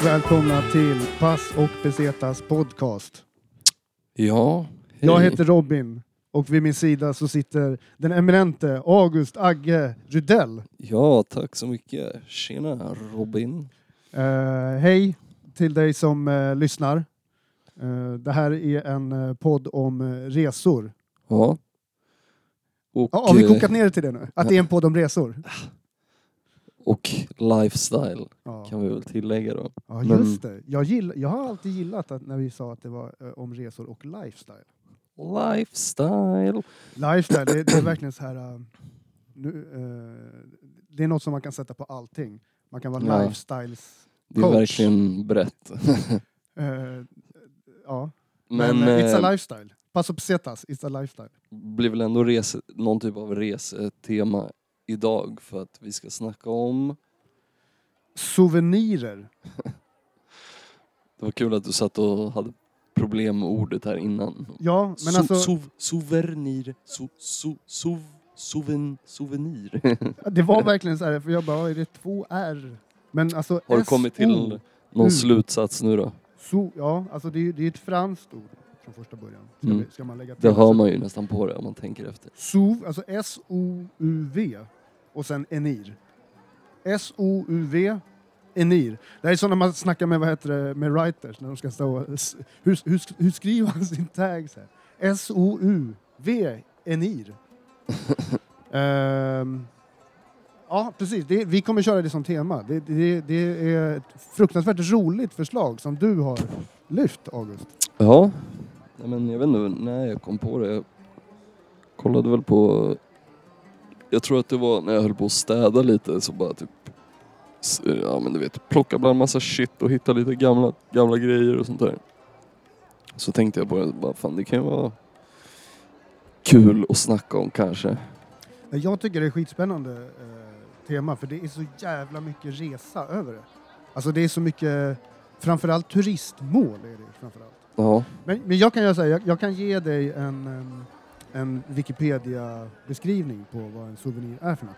Och välkomna till Pass och Besetas podcast. Ja, hej. Jag heter Robin och vid min sida så sitter den eminente August Agge Rydell. Ja, tack så mycket. Tjena Robin. Eh, hej till dig som eh, lyssnar. Eh, det här är en eh, podd om eh, resor. Ja. Och, Ja, har vi eh, kokat ner det till det nu? Att det är en podd om resor? Och lifestyle Ja, kan vi väl tillägga då. ja men- just det. Jag, gill, jag har alltid gillat att när vi sa att det var eh, om resor och lifestyle. Lifestyle. Lifestyle, det, det är verkligen så här... äh, nu, äh, det är något som man kan sätta på allting. Man kan vara Ja. lifestyles... Det är Coach. verkligen brett. äh, ja, men, Men, äh, it's a eh, lifestyle. Paso pesetas, it's a lifestyle. blir väl ändå rese, någon typ av resetema idag för att vi ska snacka om... Souvenirer. Det var kul att du satt och hade problem med ordet här innan. Ja, men So- alltså, sov- souvenir. So, so, sov, souven, souvenir. det var verkligen så här, för jag bara, är det två R? Men alltså, Har du kommit till någon slutsats nu då? so, ja, alltså det är, det är ett franskt ord från första början. Ska, Mm. vi, ska man lägga till. Det hör man ju nästan på det om man tänker efter. SOV, alltså S-O-U-V och sen Enir. S-O-U-V, Enir. Det här är som när man snackar med, vad heter det, med writers, när de ska stå hur, hur, hur skriver man sin tag? så? S-O-U-V, Enir. Ehm, ja, precis. Det, vi kommer köra det som tema. Det, det, det är ett fruktansvärt roligt förslag som du har lyft, August. Ja, men jag vet inte när jag kom på det. Jag kollade väl på... Jag tror att det var när jag höll på att städa lite så bara typ... Ja men du vet, plocka bland massa shit och hitta lite gamla, gamla grejer och sånt där. Så tänkte jag på det, bara fan det kan ju vara kul att snacka om kanske. Jag tycker det är skitspännande eh, tema för det är så jävla mycket resa över det. Alltså det är så mycket, framförallt turistmål är det framförallt. Ja, Men, men jag kan göra så här, jag, jag kan ge dig en, em, en Wikipedia-beskrivning på vad en souvenir är för något.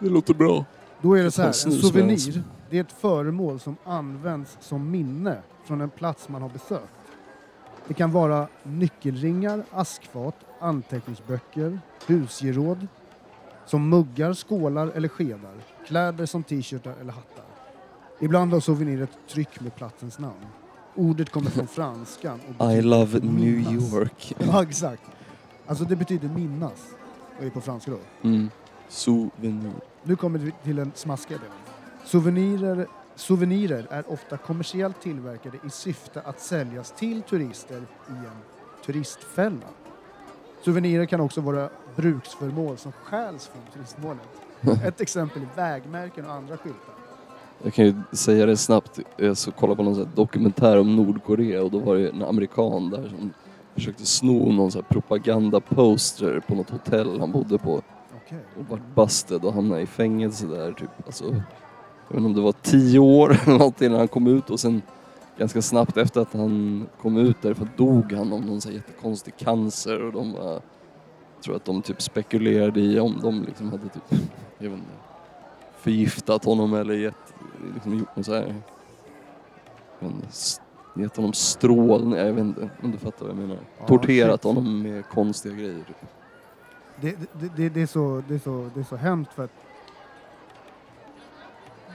det låter bra. Då är det så här, en souvenir, det är ett föremål som används som minne från en plats man har besökt. Det kan vara nyckelringar, askfat, anteckningsböcker, husgeråd, som muggar, skålar eller skedar, kläder som t-shirtar eller hattar. Ibland har souvenir ett tryck med platsens namn. Ordet kommer från franskan och I love New. York. Ja, exakt. Alltså det betyder minnas. Och är på franska då. Mm. Souvenir. Nu kommer vi till den smaskiga delen. Souvenirer, souvenirer är ofta kommersiellt tillverkade i syfte att säljas till turister i en turistfälla. Souvenirer kan också vara bruksföremål som stjäls från turistmålet. Ett exempel är vägmärken och andra skyltar. Jag kan ju säga det snabbt. Jag så kollade på någon sån här dokumentär om Nordkorea och då var det en amerikan där som försökte sno någon sån här propagandaposter på något hotell han bodde på Okej. och vart busted och hamnade i fängelse där typ. Alltså, jag vet inte om det var tio år eller någonting när han kom ut och sen ganska snabbt efter att han kom ut därifrån dog han av någon sån här jättekonstig cancer och de var, jag tror att de typ spekulerade i om de liksom hade typ, jag vet inte, förgiftat honom eller gett, liksom gjort något så här, jag vet inte, gett honom strålning, jag vet inte om du fattar vad jag menar. Ja, Torterat shit. honom med konstiga grejer. Typ. Det, det, det, det, är så, det, är så, det är så hemskt för att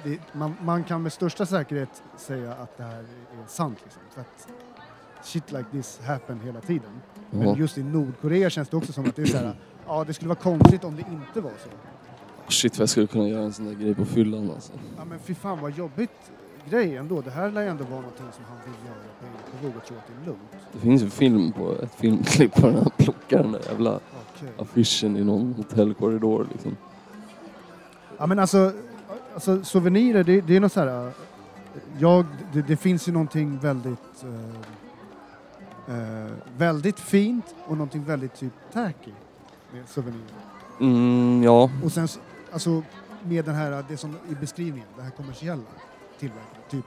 det, man, man kan med största säkerhet säga att det här är sant. Liksom, för att shit like this happen hela tiden. Ja. Men just i Nordkorea känns det också som att det är så här, ja det skulle vara konstigt om det inte var så. Shit vad jag skulle kunna göra en sån där grej på fyllan alltså. Ja men fy fan vad jobbigt grej ändå. Det här lär ju ändå vara någonting som han vill göra på egen våga tro att det är lugnt. Det finns ju film på ett filmklipp på när han plockar den där jävla Okej. affischen i någon hotellkorridor liksom. Ja men alltså, alltså souvenirer, det, det är något så här... äh, Jag, det, det finns ju någonting väldigt... eh, eh, väldigt fint och någonting väldigt typ tacky med souvenirer. Mm, ja. Och sen alltså med den här, det som i beskrivningen, det här kommersiella tillverkningen. Typ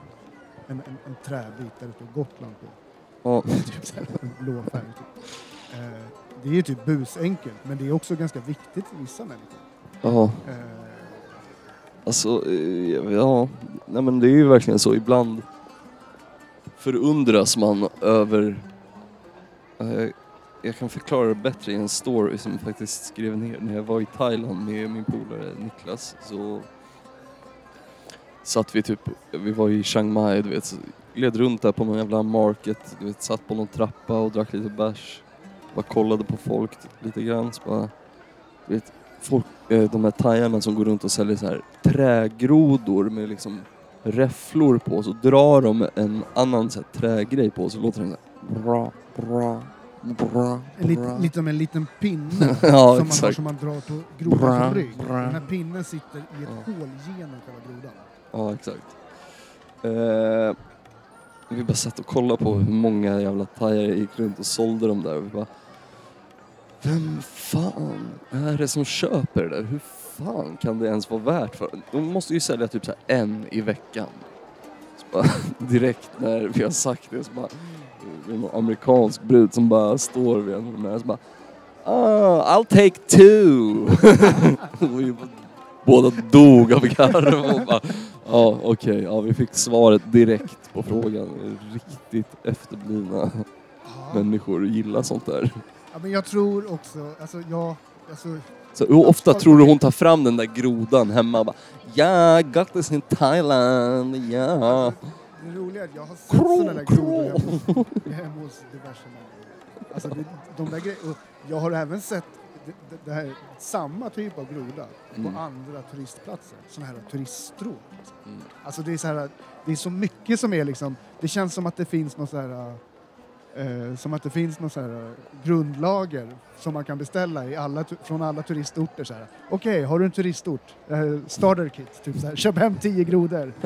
en, en, en träbit där det står Gotland på. ja. Typ så här, en blå färg. Typ. Eh, det är ju typ busenkelt men det är också ganska viktigt för vissa människor. ja. Eh, Alltså, eh, ja. Nej men det är ju verkligen så. Ibland förundras man över... eh, Jag kan förklara det bättre i en story som jag faktiskt skrev ner när jag var i Thailand med min polare Niklas. Så satt vi typ, vi var i Chiang Mai du vet, så gled runt där på någon jävla market, du vet, satt på någon trappa och drack lite bärs. Bara kollade på folk lite grann. Så bara, du vet, folk, eh, de här thaierna som går runt och säljer så här trägrodor med liksom räfflor på, så drar de en annan så här trägrej på så låter den så här bra, bra, bra, bra. lite som en liten pinne Ja, som, man har, som man drar på grodans rygg. Den här pinnen sitter i ett Ja. hål genom själva grodan. Ja, exakt. Eh, vi bara satt och kollade på hur många jävla thaier gick runt och sålde dem där och vi bara Vem fan är det som köper det där? Hur fan kan det ens vara värt för? De måste ju sälja typ så här en i veckan. Så bara, direkt när vi har sagt det så bara det är någon amerikansk brud som bara står vid en av de här så bara oh, I'll take two! båda dog av garv bara Ja, okej. Ja, vi fick svaret direkt på frågan. Riktigt efterblivna Ja. människor gillar sånt där. ja, men jag tror också, alltså ja, alltså, Så hur ofta tror du hon tar fram den där grodan hemma och bara Ja, I got this in Thailand, ja. det roliga är att jag har sett sådana där grodor hemma- hos diverse människor. Alltså det, de där grejerna, jag har även sett det, det, här, samma typ av groda Mm. på andra turistplatser, sådana här turiststråk. Mm. Alltså det är så här, det är så mycket som är liksom, det känns som att det finns något så här eh, som att det finns något så här grundlager som man kan beställa i alla, från alla turistorter. Okej, har du en turistort? Eh, starter kit, typ så här. köp hem tio grodor.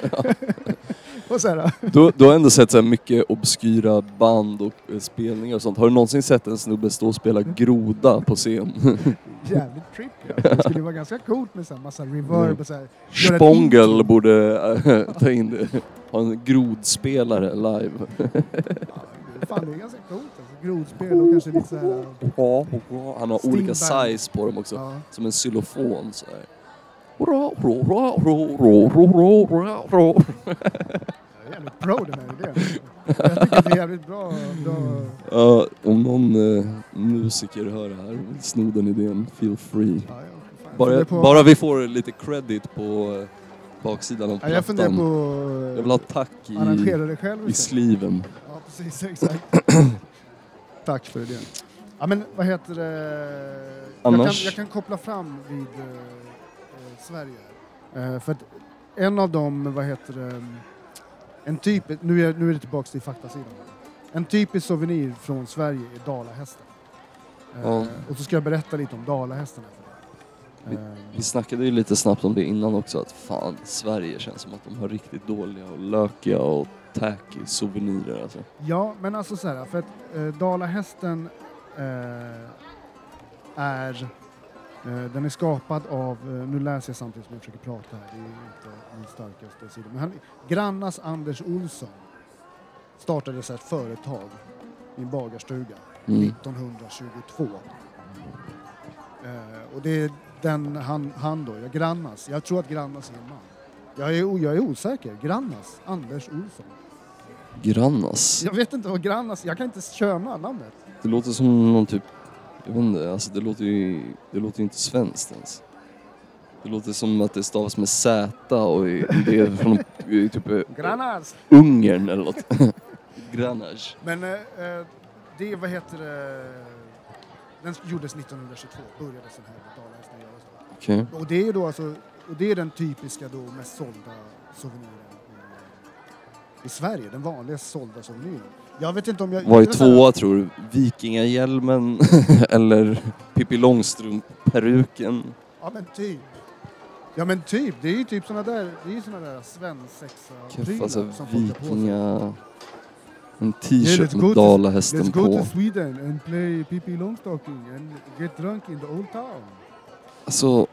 och så här, Du, du har ändå sett så mycket obskyra band och eh, spelningar och sånt. Har du någonsin sett en snubbe stå och spela groda på scen? jävligt trippy. Alltså. Det skulle vara ganska coolt med så här massa reverb och så här. Spongel borde äh, ta in det. Ha en grodspelare live. Ja, fan, det är ganska coolt. Alltså. Grodspel och kanske lite så här... Han har olika size på dem också. Ja. Som en xylofon så här. Jag är jävligt pro den här idén. Jag tycker att det är jävligt bra. bra. Ja, om någon eh, musiker hör det här och vill sno den idén, feel free. Ja, jag, fan, jag Bara, funderar på, bara vi får lite credit på eh, baksidan av ja, jag funderar plattan. på Jag vill ha tack i, att arrangera det själv i istället. sliven. Ja, precis. Exakt. Tack för idén. Ja, men vad heter det? Jag kan, Annars? jag kan koppla fram vid eh, Sverige. Eh, för att en av dem, vad heter det? En typ, nu är, nu är det tillbaka till faktasidan. En typisk souvenir från Sverige är dalahästen. Eh, Ja. Och så ska jag berätta lite om dalahästen. här för dig. Eh, Vi snackade ju lite snabbt om det innan också att fan, Sverige känns som att de har riktigt dåliga och lökiga och tacky souvenirer alltså. Ja, men alltså så här, för att eh, dalahästen eh, är den är skapad av, eh, nu läser jag samtidigt som jag försöker prata här, det är inte min starkaste sida, men han, Grannas Anders Olsson startade ett företag i en bagarstuga Mm. 1922. Eh, och det är den han, han då, ja, Grannas, jag tror att Grannas är en man. Jag är, jag är osäker, Grannas, Anders Olsson. Grannas. Jag vet inte vad Grannas, jag kan inte köna namnet. Det låter som någon typ, jag vet inte, alltså det låter ju, det låter ju inte svenskt ens. Det låter som att det stavas med Z och i- det är från i typ eh, Grannas! Ungern eller något. Granage. Men eh, eh, det, vad heter det, den gjordes 1922, började sån här dalahästen göras då. Okej. Och det är då alltså, och det är den typiska då mest sålda souveniren i Sverige, den vanligaste sålda souveniren. Jag vet inte om jag... Så här- tvåa tror du? Vikingahjälmen eller Pippi Långstrump-peruken? Ja men typ. Ja men typ, det är ju typ såna där, det är ju såna där svensexa-prylar Alltså som på vikinga... En t-shirt med dalahästen Let's go på. to Sweden and play Pippi Longstocking and get drunk in the old town. Alltså,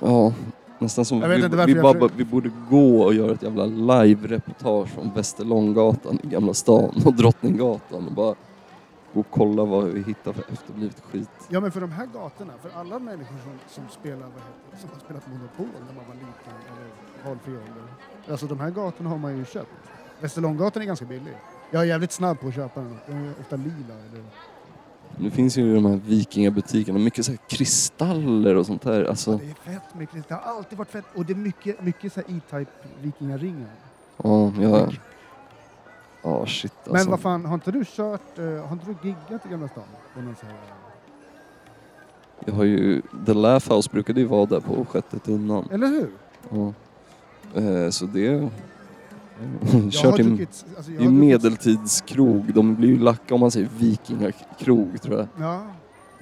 ja. Nästan som vi, vi, bara, försöker- vi borde gå och göra ett jävla live-reportage från Västerlånggatan i Gamla stan och Drottninggatan och bara gå och kolla vad vi hittar för efterblivet skit. Ja men för de här gatorna, för alla människor som, som spelar, som har spelat Monopol när man var liten eller valfri ålder. Alltså de här gatorna har man ju köpt. Västerlånggatan är ganska billig. Jag är jävligt snabb på att köpa den. Den är ofta lila eller... Nu finns ju de här vikingabutikerna, mycket så här kristaller och sånt där. Alltså, Det är fett mycket, det har alltid varit fett. Och det är mycket, mycket så här E-Type vikingaringar. ja, ja. Ja, shit alltså. Men vad fan, har inte du kört, eh, har inte du giggat i Gamla stan? På någon så här, Jag har ju, The Laugh House brukade ju vara där på sjätte tunnan. eller hur? Ja. Eh, så det... Jag Kört har i, druckit, alltså i medeltidskrog. De blir ju lacka om man säger vikingakrog tror jag. Ja,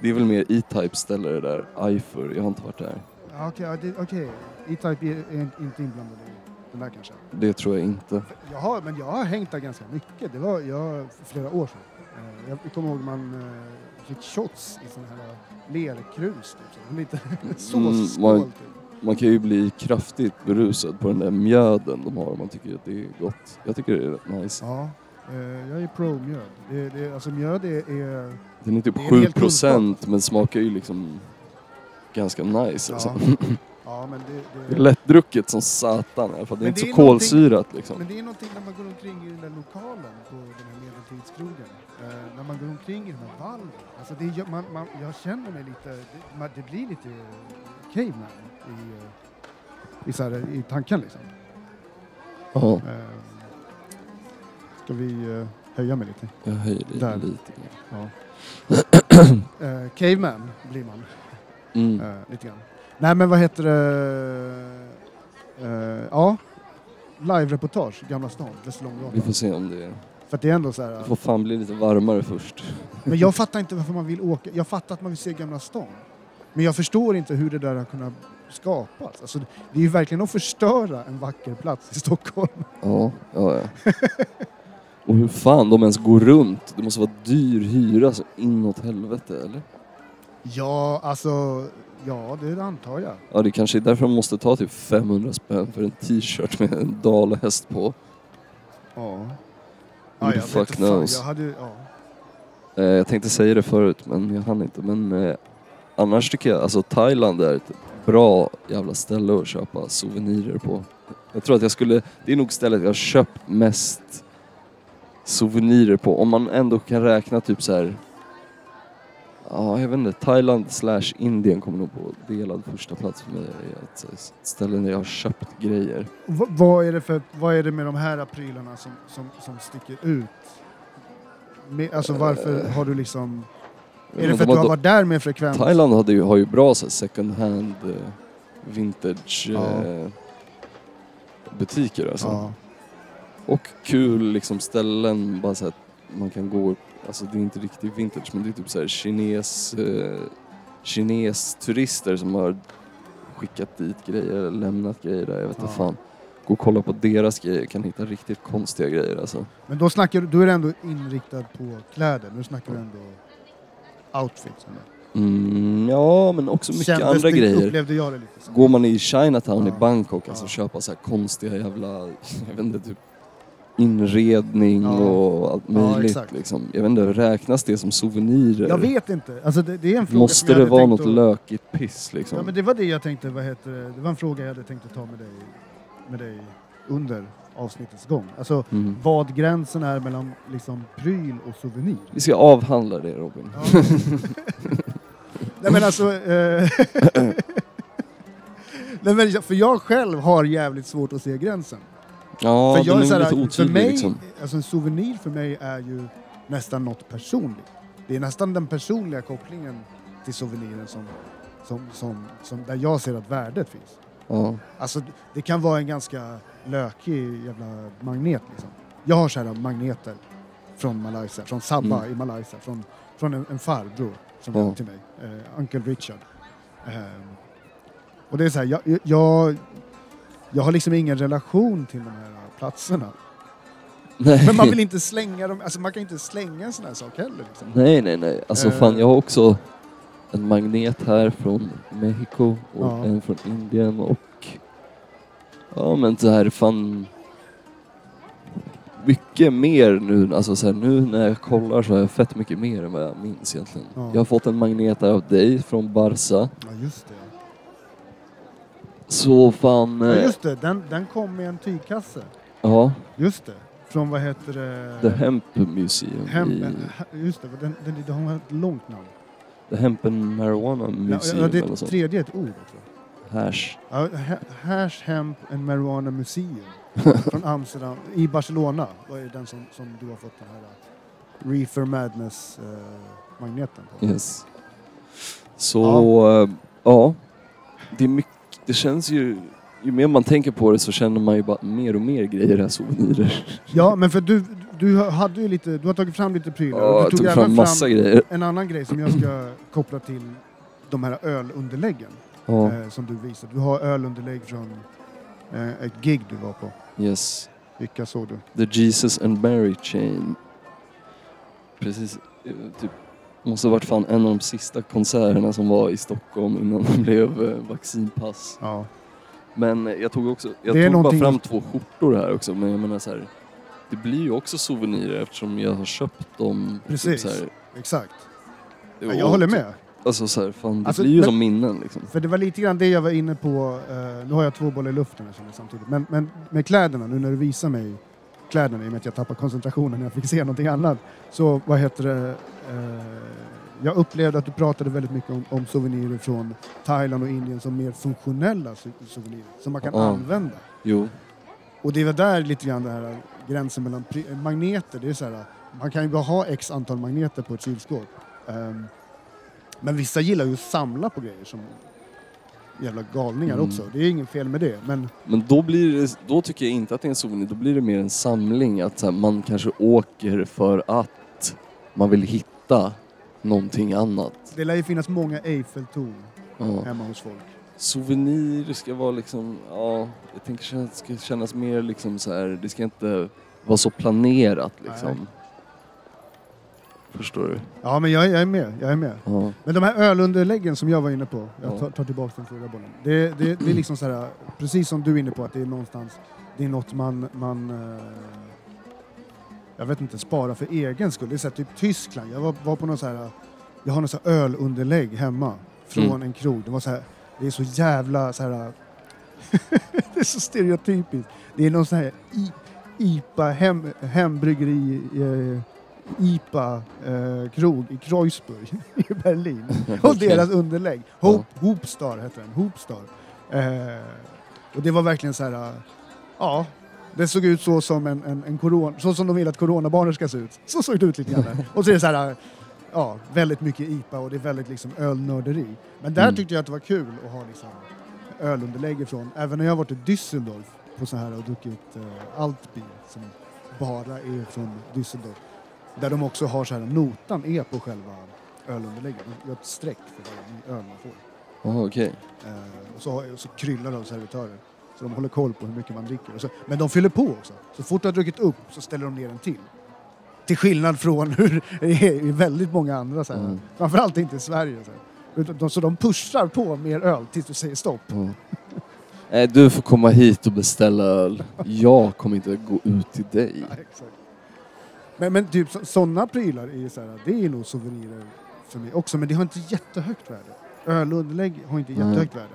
Det är väl mer E-Type ställe det där. Eifer, jag har inte varit där. okej. det- okej. E-Type är, inte inblandad i den där kanske. Det tror jag inte. Jag har, men jag har hängt där ganska mycket. Det var jag för flera år sedan. Eh, Jag kommer ihåg man eh, fick shots i sådana här lerkrus. Typ. Lite Mm, såsskål man- typ. Man kan ju bli kraftigt berusad på den där mjöden de har om man tycker att det är gott. Jag tycker det är rätt nice. Ja, eh, jag är pro-mjöd. Det, det, alltså mjöd är, är Den är typ är en 7 hel procent men smakar ju liksom ganska nice alltså. Ja. men det, Det det, är lättdrucket som satan i alla fall. Det är Men inte det så är någonting- kolsyrat liksom. Men det är någonting när man går omkring i den där lokalen på den här medeltidskrogen. Eh, när man går omkring i den här valven. Alltså det, gör- man, man, jag känner mig lite, det, man, det blir lite caveman i, eh, i, så här, i tanken liksom. Eh, ska vi eh, höja mig lite? jag höjer det Där. lite. Ja. Eh, caveman blir man. Mm. Eh, lite grann. Nej men vad heter det? Eh, ja, live-reportage, Gamla stan, Vi Västerlånggatan. får se om det... För att det är ändå så Det här. får fan bli lite varmare först. Men jag fattar inte varför man vill åka. Jag fattar att man vill se Gamla stan. Men jag förstår inte hur det där har kunnat skapas. Alltså, det är ju verkligen att förstöra en vacker plats i Stockholm. Ja, ja, ja. Och hur fan de ens går runt? Det måste vara dyr hyra så inåt helvete eller? Ja, alltså, ja det antar jag. Ja, det kanske är därför de måste ta typ 500 spänn för en t-shirt med en dalahäst på. Ja. The jag fuck knows? Jag hade, ja. Eh, jag tänkte säga det förut men jag hann inte. Men eh, annars tycker jag alltså Thailand är ett bra jävla ställe att köpa souvenirer på. Jag tror att jag skulle, det är nog stället jag har köpt mest souvenirer på. Om man ändå kan räkna typ så här. Ja, jag vet inte. Thailand slash Indien kommer nog på delad första plats för mig. Ett, ställe där jag har köpt grejer. Va- vad, är det för, vad är det med de här prylarna som, som, som sticker ut? Med, alltså varför har du liksom... Är det för att du har varit där med frekvens? Thailand hade ju, har ju bra så här, second hand eh, vintage Ja. eh, butiker alltså. Ja. Och kul liksom ställen, bara så att man kan gå, alltså det är inte riktigt vintage men det är typ så här kines, eh, kines turister som har skickat dit grejer eller lämnat grejer där, jag vet inte Ja. fan. Gå och kolla på deras grejer, kan hitta riktigt konstiga grejer alltså. Men då, snackar, du- då är du ändå inriktad på kläder. Nu snackar du ändå outfits. Mm, ja men också mycket Kändes andra det, grejer. upplevde jag det lite som. Går man i Chinatown Ja. i Bangkok, alltså Ja. köpa så här konstiga jävla, jag vet inte, typ inredning Ja. och allt Ja, möjligt exakt. liksom. Jag vet inte, räknas det som souvenirer? Jag vet inte. Alltså det, det är en fråga som Måste jag det hade vara tänkt något att, lökigt piss liksom? Ja men det var det jag tänkte, vad heter det? Det var en fråga jag hade tänkt att ta med dig, med dig under avsnittets gång. Alltså Mm. vad gränsen är mellan liksom pryl och souvenir. Vi ska avhandla det Robin. Ja. Nej men alltså... Eh, Nej, men, för jag själv har jävligt svårt att se gränsen. Ja, för den jag är är så lite här, för otydlig mig, liksom. alltså en souvenir för mig är ju nästan något personligt. Det är nästan den personliga kopplingen till souveniren som, som, som, som där jag ser att värdet finns. Ja. Alltså det kan vara en ganska lökig jävla magnet liksom. Jag har så här magneter från Malaysia, från Sabah Mm. i Malaysia, från, från en, en farbror som gav till mig, eh, Uncle Richard. Ehm, och det är så här, jag, jag, jag har liksom ingen relation till de här platserna. Nej. Men man vill inte slänga dem, alltså man kan inte slänga en sån här sak heller. Liksom. nej, nej, nej. Alltså Eh. fan, jag har också en magnet här från Mexiko och Ja. en från Indien och ja men så här fan mycket mer nu, alltså så här, nu när jag kollar så har jag fett mycket mer än vad jag minns egentligen. Ja. Jag har fått en magnet här av dig från Barca. Ja just det. Så fan, Ja, eh, just det, den, den kom med en tygkasse. ja, Just det. Från vad heter det? The Hemp Museum Hem, i just det, den, den, den har ett långt namn. The Hemp and Marijuana Ja, Museum ja, det är eller tredje ett ord också. Hash. Ja, Ha- Hash Hemp and Marijuana Museum från Amsterdam, i Barcelona det den som, som du har fått den här uh, Reefer Madness-magneten på. Yes. Så, eh, ja. Det är mycket, det känns ju, ju mer man tänker på det så känner man ju bara mer och mer grejer här, souvenirer. Ja, men för du, du hade ju lite, du har tagit fram lite prylar. Ja, du tog även fram massa grejer. en annan grej som jag ska koppla till de här ölunderläggen Ja, eh, som du visade. Du har ölunderlägg från eh, ett gig du var på. yes. Vilka såg du? The Jesus and Mary Chain. Precis, eh, typ, måste varit fan en av de sista konserterna som var i Stockholm innan det blev eh, vaccinpass. Ja. Men jag tog också, jag tog någonting- bara fram två skjortor här också, men jag menar så här. Det blir ju också souvenirer eftersom jag har köpt dem. typ Precis. Så här, Exakt. Ja, jag håller med. Alltså så här, fan, det Alltså, blir ju men- som minnen liksom. För det var lite grann det jag var inne på, eh, nu har jag två bollar i luften här, känner jag samtidigt, men, men med kläderna, nu när du visar mig kläderna i och med att jag tappade koncentrationen när jag fick se någonting annat, så vad heter det, eh, jag upplevde att du pratade väldigt mycket om, om souvenirer från Thailand och Indien som mer funktionella sou- souvenirer, som man kan Ja. använda. Jo, Och det var där lite grann den här gränsen mellan pri- magneter, det är så här, man kan ju bara ha x antal magneter på ett kylskåp. Ehm, men vissa gillar ju att samla på grejer som jävla galningar Mm. också. Det är inget fel med det. Men men då blir det, då tycker jag inte att det är en souvenir, då blir det mer en samling. Att här, man kanske åker för att man vill hitta någonting annat. det lär ju finnas många Eiffeltorn Ja. hemma hos folk. Souvenir ska vara liksom, ja, jag tänker att det ska kännas mer liksom så här, det ska inte vara så planerat liksom. Nej. Förstår du? Ja, men jag, jag är med. Jag är med. Ja. Men de här ölunderläggen som jag var inne på, jag Ja. tar, tar tillbaka den förra bollen. Det, det, det är liksom så här, precis som du är inne på, att det är någonstans, det är något man, man eh, jag vet inte, spara för egen skull. Det är så här, typ Tyskland, jag var, var på någon så här, jag har någon så här ölunderlägg hemma från Mm. en krog. Det var så här, det är så jävla så här, det är så stereotypiskt. Det är någon sån här IPA, hem, hembryggeri, eh, IPA-krog i Kreuzburg i Berlin. Och deras underlägg. Hope, Hoopstar heter den. Hoopstar. Eh, och det var verkligen så här... Ja, det såg ut så som en, en, en corona, så som de vill att coronabarnen ska se ut. Så såg det ut lite grann. och så är det så här... Ja, väldigt mycket IPA och det är väldigt liksom ölnörderi. Men där Mm. tyckte jag att det var kul att ha liksom ölunderlägg ifrån. Även när jag varit i Düsseldorf på så här och druckit eh, Altbier som bara är från Düsseldorf. Där de också har så här, notan är på själva ölunderlägget. De gör ett streck för varje öl man får. Ja, okej. Eh, och, så, har- så kryllar av servitörer. Så de håller koll på hur mycket man dricker. Så, men de fyller på också. Så fort du har druckit upp så ställer de ner en till. Till skillnad från hur det är i väldigt många andra, så här, Mm. framförallt inte i Sverige. Så. Utan de, så de pushar på mer öl tills du säger stopp. Ja. Nej, du får komma hit och beställa öl. Jag kommer inte gå ut till dig. Exakt. Men, men typ sådana prylar är ju så här, det är nog souvenirer för mig också. Men det har inte jättehögt värde. Ölunderlägg har inte Nej. jättehögt värde.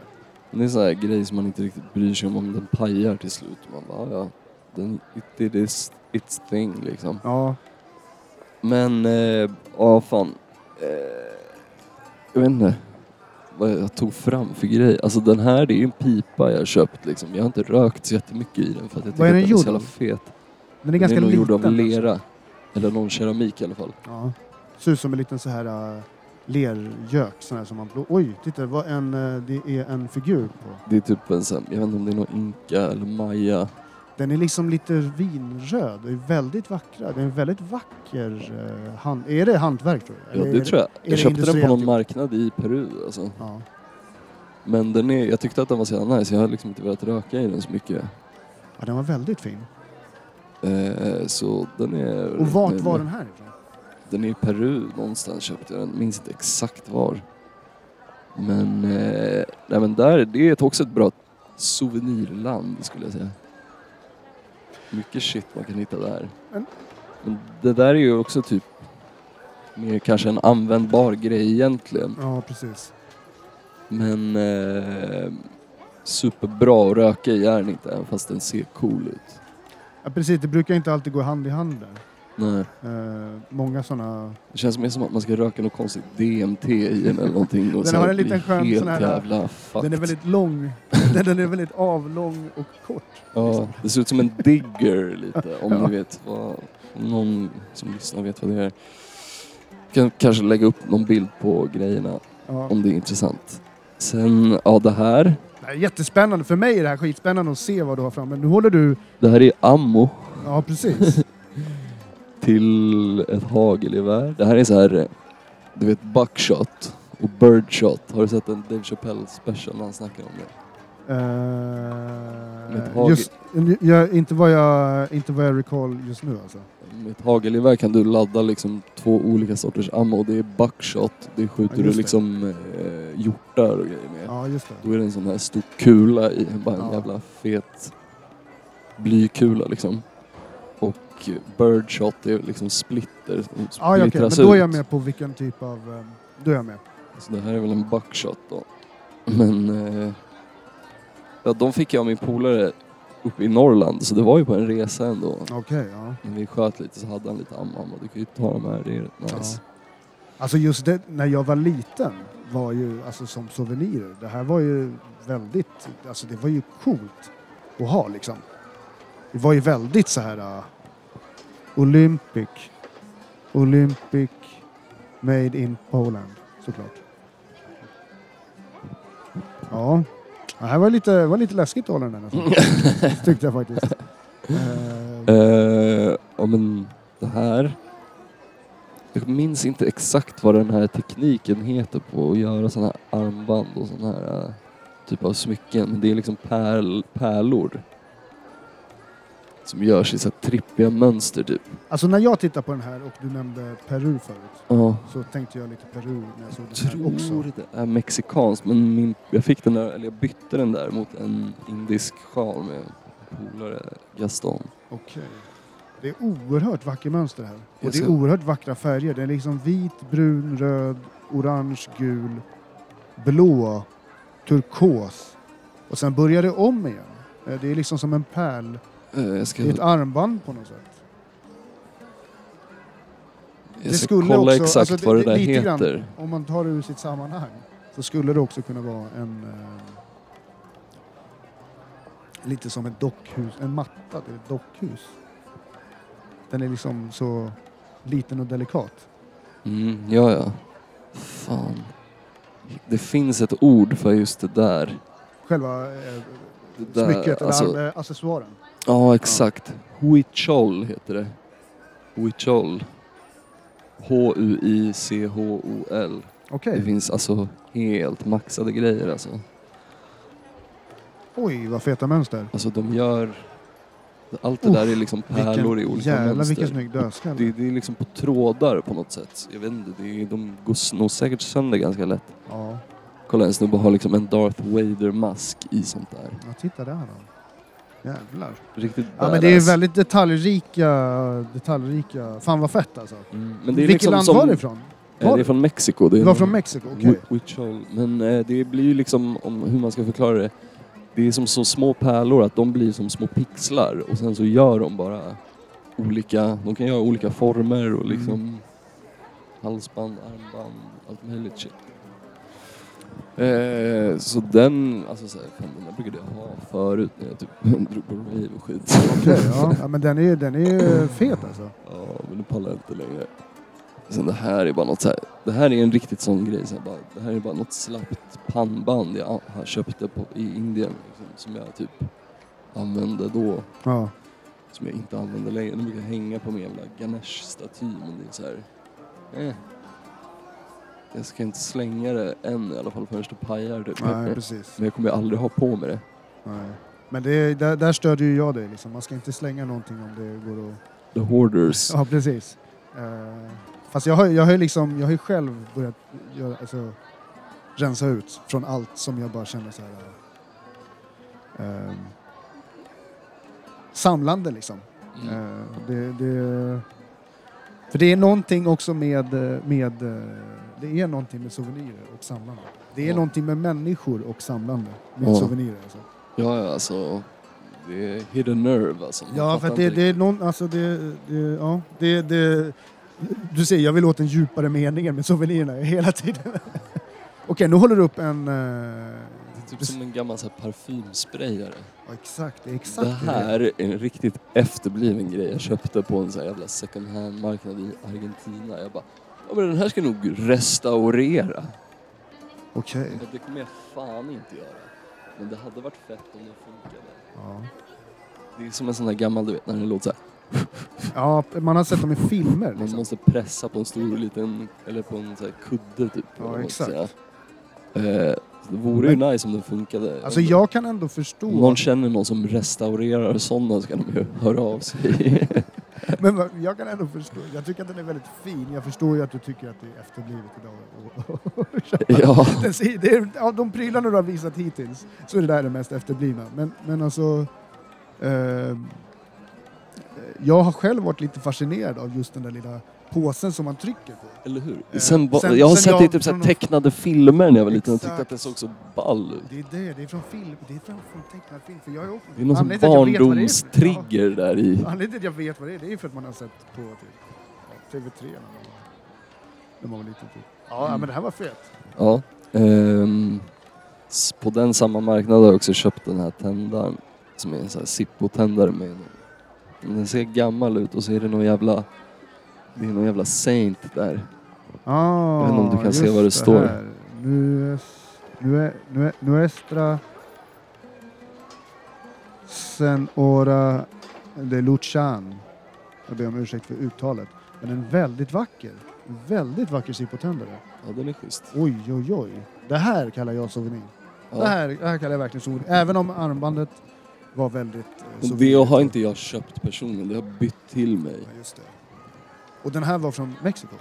Det är så här grejer som man inte riktigt bryr sig om om den pajar till slut. Man bara, ja, den, it did its, its thing liksom. Ja, Men, eh, ja fan. Eh, jag vet inte vad jag tog fram för grej. Alltså den här, det är ju en pipa jag har köpt liksom. Jag har inte rökt så jättemycket i den för att jag tycker att den är så jävla fet. den är ganska den är nog liten. gjord av alltså. Eller någon keramik i alla fall. Ja. Ser ut som en liten så här uh, lergök. Sån här som man blå... Oj, titta vad en, eh, det är en figur på. Det är typ en sån, jag vet inte om det är någon inka eller maya. Den är liksom lite vinröd. Det är väldigt vackra. Det är en väldigt vacker eh, hand... Är det hantverk tror du? Ja, det är tror jag. det Jag köpte den på någon marknad i Peru. Alltså. Ja. Men den är, jag tyckte att den var så jävla nice. Jag har liksom inte velat röka i den så mycket. ja, den var väldigt fin. Eh, så den är... Och vart var den här ifrån? Den är i Peru någonstans köpte jag den. Minns inte exakt var. Men, eh, nej, men där, det är också ett bra souvenirland skulle jag säga. Mycket shit man kan hitta där. Men- Men det där är ju också typ mer kanske en användbar grej egentligen. Ja, precis. Men eh, superbra att röka i är den inte, även fast den ser cool ut. Ja, precis. Det brukar inte alltid gå hand i hand där. Nej. Eh, många sådana... Det känns mer som att man ska röka något konstigt DMT i den eller någonting och Den har en liten skön sån här- jävla fucked. Den är väldigt lång. den, den är väldigt avlång och kort. Ja, det ser ut som en digger lite om Ja. ni vet vad, någon som lyssnar vet vad det är. Kan kanske lägga upp någon bild på grejerna Ja. om det är intressant. Sen, ja det här. Är jättespännande. För mig är det här skitspännande att se vad du har fram. Men nu håller du... Det här är ammo Ja, precis. till ett hagelgevär. Det här är så här, du vet buckshot och birdshot. Har du sett en Dave Chappelle special när han snackar om det? Uh, just, jag, inte, vad jag, inte vad jag recall just nu alltså. Med ett hagelgevär kan du ladda liksom två olika sorters ammo. Det är buckshot, det skjuter Ja, du liksom eh, hjortar och grejer med. Ja, just det. Då är det en sån här stor kula i, bara en Ja. jävla fet blykula liksom. Och birdshot är liksom splitter som Ja, ja, okej. Men splittras då är ut. jag med på vilken typ av... eh, Då är jag med. Så det här är väl en buckshot då. Men eh, ja, de fick jag av min polare uppe i Norrland så det var ju på en resa ändå. Okej, ja. När vi sköt lite så hade han lite ammo och du kan ju ta de här, det är rätt nice. Alltså just det, när jag var liten var ju alltså som souvenirer. Det här var ju väldigt, alltså det var ju coolt att ha liksom. Det var ju väldigt så här uh, Olympic, Olympic made in Poland såklart. Ja, det här var lite, var lite läskigt att hålla den nästan. Tyckte jag faktiskt. Eh, ja men det här. Jag minns inte exakt vad den här tekniken heter på att göra sådana här armband och sådana här eh, typ av smycken. Men det är liksom pärl, pärlor. Som görs i så här trippiga mönster typ. alltså när jag tittar på den här och du nämnde Peru förut Ja. så tänkte jag lite Peru när jag såg Jag den här också. tror det är mexikanskt men min, jag fick den där, eller jag bytte den där mot en indisk sjal med polare Gaston. Okej. Det är oerhört vackert mönster här. Och det är oerhört vackra färger. Det är liksom vit, brun, röd, orange, gul, blå, turkos. Och sen börjar det om igen. Eh, Det är liksom som en pärl. Eh, ska, Det är ett armband på något sätt. jag det ska skulle kolla också- exakt alltså, det- vad det det- där lite grann. heter. Om man tar det ur sitt sammanhang så skulle det också kunna vara en... Eh, lite som ett dockhus, en matta. Det är ett dockhus. Den är liksom så liten och delikat. Mm, ja, ja. Fan. Det finns ett ord för just det där. Själva eh, Det där smycket, alltså, eller eh, accessoaren. Ja, exakt. Huichol heter det. Huichol. H-U-I-C-H-O-L. Okej. Det finns alltså helt maxade grejer alltså. Oj, vad feta mönster. Alltså de gör... Allt det där är liksom pärlor i olika jävlar mönster. vilken snygg dödskalle. Det, det är liksom på trådar på något sätt. Jag vet inte, det är, de går nog säkert sönder ganska lätt. Ja. Kolla en snubbe har liksom en Darth Vader-mask i sånt där. ja, titta där då. Jävlar. Riktigt Ja, men det är badass. väldigt detaljrika, detaljrika. Fan vad fett alltså. Mm, men det är Vilket liksom land som, var det ifrån? Eh, Var det är från Mexiko. Det, är Det var från Mexiko, okej. Wi- Huichol. Men eh, det blir ju liksom, om hur man ska förklara det. Det är som så små pärlor att de blir som små pixlar och sen så gör de bara olika, de kan göra olika former och liksom Mm. halsband, armband, allt möjligt shit. Eh, så den, alltså så här, fan, den där brukade jag ha förut när jag typ drog på rave och skit. Okej, ja. ja. men den är, den är fet alltså. Ja, men nu pallar jag inte längre. Sen det här är bara något så här, det här är en riktigt sån grej. Så här, bara, det här är bara något slappt pannband jag har köpte på, i Indien. Liksom, som jag typ använde då Ja. som jag inte använder längre. Den brukar hänga på min jävla Ganesh-staty men det är så här. Eh. Jag ska inte slänga det än i alla fall förrän det pajar typ. Nej, precis. Men jag kommer ju aldrig ha på mig det. Nej. Men det är, där, där stödjer ju jag dig. Liksom. Man ska inte slänga någonting om det går att... The Hoarders. Ja, precis. Uh, fast jag har, jag har ju liksom, jag har ju själv börjat göra, alltså, rensa ut från allt som jag bara känner så här... eh, samlande liksom. Mm. Eh, det, det, för det är någonting också med, eh, med, eh, det är någonting med souvenirer och samlande. Det är Ja. någonting med människor och samlande med Ja. souvenirer. Alltså. Ja, ja, alltså. Det är hidden nerve alltså. Man Ja, för det, det är någon, alltså det, det, ja, det, det, du ser, jag vill åt den djupare meningen med souvenirerna hela tiden. Okej, nu håller du upp en... eh, Det är typ som en gammal så här parfymsprayare. ja, exakt, det är exakt Det här är en riktigt efterbliven grej jag köpte på en så här jävla second hand-marknad i Argentina. Jag bara, ja men den här ska nog restaurera. Okej. Men det kommer jag fan inte göra. Men det hade varit fett om det funkade. Ja. Det är som en sån där gammal, du vet, när den låter så här. Ja, man har sett dem i filmer. Man Liksom. måste pressa på en stor liten, eller på en så här kudde typ. Ja, eller vad man ska exakt. säga. Eh, så det vore ju nice om det funkade. Alltså jag kan ändå förstå... Om någon känner någon som restaurerar sådana så kan de ju höra av sig. Men vad- jag kan ändå förstå. Jag tycker att den är väldigt fin. Jag förstår ju att du tycker att det är efterblivet idag. ja. Den ser- det är, av de prylarna du har visat hittills så är det där det mest efterblivna. Men, men alltså... Eh, jag har själv varit lite fascinerad av just den där lilla påsen som man trycker på. Eller hur? Eh, Sen, sen- jag har sen sett jag- det i typ så tecknade filmer när jag var liten och tyckte att det såg så ball ut. Det är det, det är från film. Det är från, från tecknad film. För jag är också, Det är någon sån barndomstrigger där i. Anledningen till att jag vet vad det är, det är för att man har sett på typ, ja, TV3 när man var, när man var liten. Typ. Ja, Mm. men det här var fett. Ja. ehm, på den samma marknad har jag också köpt den här tändaren. Som är en sån här Zippo-tändare med en- Den ser gammal ut och så är det någon jävla... Det är någon jävla saint där. Ah, Jag vet inte om du kan se vad det står. här. Nues, nue, nue, nuestra Senora de Luchan. Jag ber om ursäkt för uttalet. Men en väldigt vacker, väldigt vacker Zippo-tändare. Ja, den är schysst. Oj, oj, oj. Det här kallar jag souvenir. Ja. Det, här, det här kallar jag verkligen souvenir. Även om armbandet var väldigt eh, det har inte jag köpt personligen, det har bytt till mig. Ja, just det. Och den här var från Mexiko?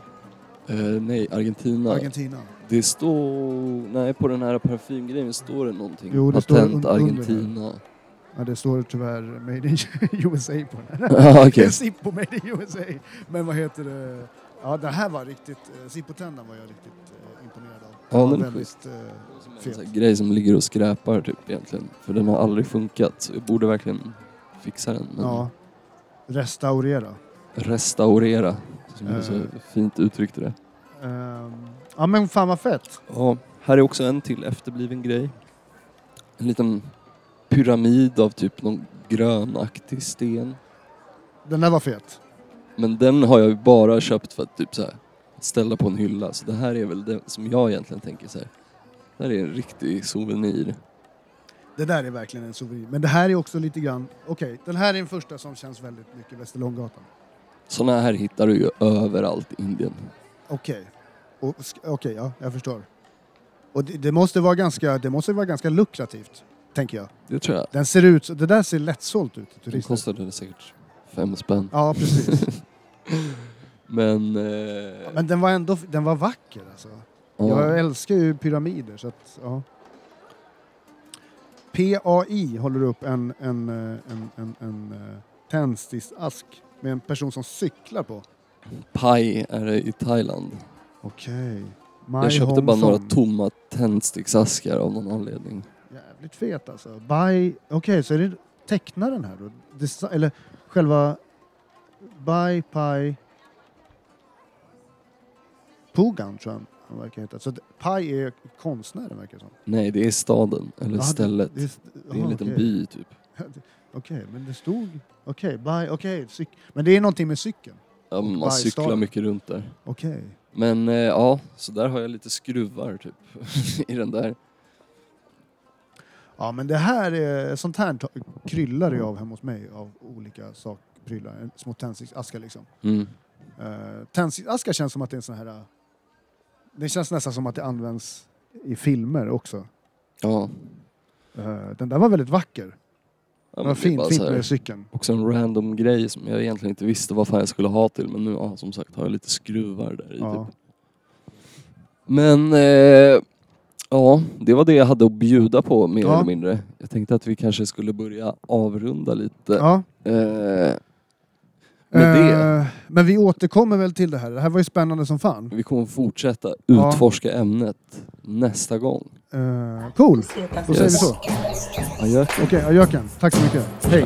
Eh, nej, Argentina. Argentina? Det står... Nej, på den här parfymgrejen står det någonting. Jo, det står Patent under Argentina. Ja, det står tyvärr Made in USA på den här. Ja, Det är Zippo Made in USA. Men vad heter det? Ja, det här var riktigt... eh, Zippo-tändaren var jag riktigt eh, imponerad. Ja, är väldigt, eh, En här grej som ligger och skräpar typ egentligen. För den har aldrig funkat. Så jag borde verkligen fixa den. Men Ja. Restaurera. Restaurera. Som du så Eh. fint uttryckte det. Ehm, ja men fan vad fett. Ja, här är också en till efterbliven grej. En liten pyramid av typ någon grönaktig sten. Den där var fet. Men den har jag ju bara köpt för att typ så här, ställa på en hylla. Så det här är väl det som jag egentligen tänker så här. Det här är en riktig souvenir. Det där är verkligen en souvenir. Men det här är också lite grann... Okej, den här är den första som känns väldigt mycket Västerlånggatan. Såna här hittar du ju överallt i Indien. Okej. Sk- Okej, ja, jag förstår. Och det, det, måste vara ganska, det måste vara ganska lukrativt, tänker jag. Det tror jag. Den ser ut, det där ser lättsålt ut till Den turister. kostade säkert fem spänn. Ja, precis. Men... Eh, Men den var ändå den var vacker alltså. ja. Jag älskar ju pyramider så att, ja. PAI håller upp en, en, eh, en, en, en, eh, tändsticksask med en person som cyklar på. Pai är det i Thailand. Okej. Jag köpte bara några tomma tändsticksaskar av någon anledning. Jävligt fet alltså. By, Okej, så är det tecknaren här då? Desi- eller själva By Pi Pugan tror jag han verkar heta. Så att Pi är konstnären verkar det som. Nej, det är staden, eller Ja, det- stället. Det, är- Det är en jaha, liten by typ. Okej, men det stod... Okej, by, okej, cyk- men det är någonting med cykeln. Ja, man By cyklar staden. mycket runt där. Okej. Men eh, ja, så där har jag lite skruvar typ i den där. Ja, men det här är, sånt här ta- kryllar det av hemma hos mig av olika sakprylar. Små tändsticksaskar liksom. Mm. Uh, tändsticksaskar känns som att det är en sån här... eh, det känns nästan som att det används i filmer också. Ja. Eh, den där var väldigt vacker. ja Det men var det är fint, bara fint så här- med cykeln. Också en random grej som jag egentligen inte visste vad fan jag skulle ha till men nu ja, som sagt har jag lite skruvar där i Ja. typ. Men eh, ja, det var det jag hade att bjuda på mer Ja. eller mindre. Jag tänkte att vi kanske skulle börja avrunda lite. Ja. Eh, med Eh, men vi återkommer väl till det här. Det här var ju spännande som fan. vi kommer fortsätta Ja. utforska ämnet nästa gång. Uh, cool, då säger vi så. Adjö. Okej, ajöken. Tack så mycket. Hej.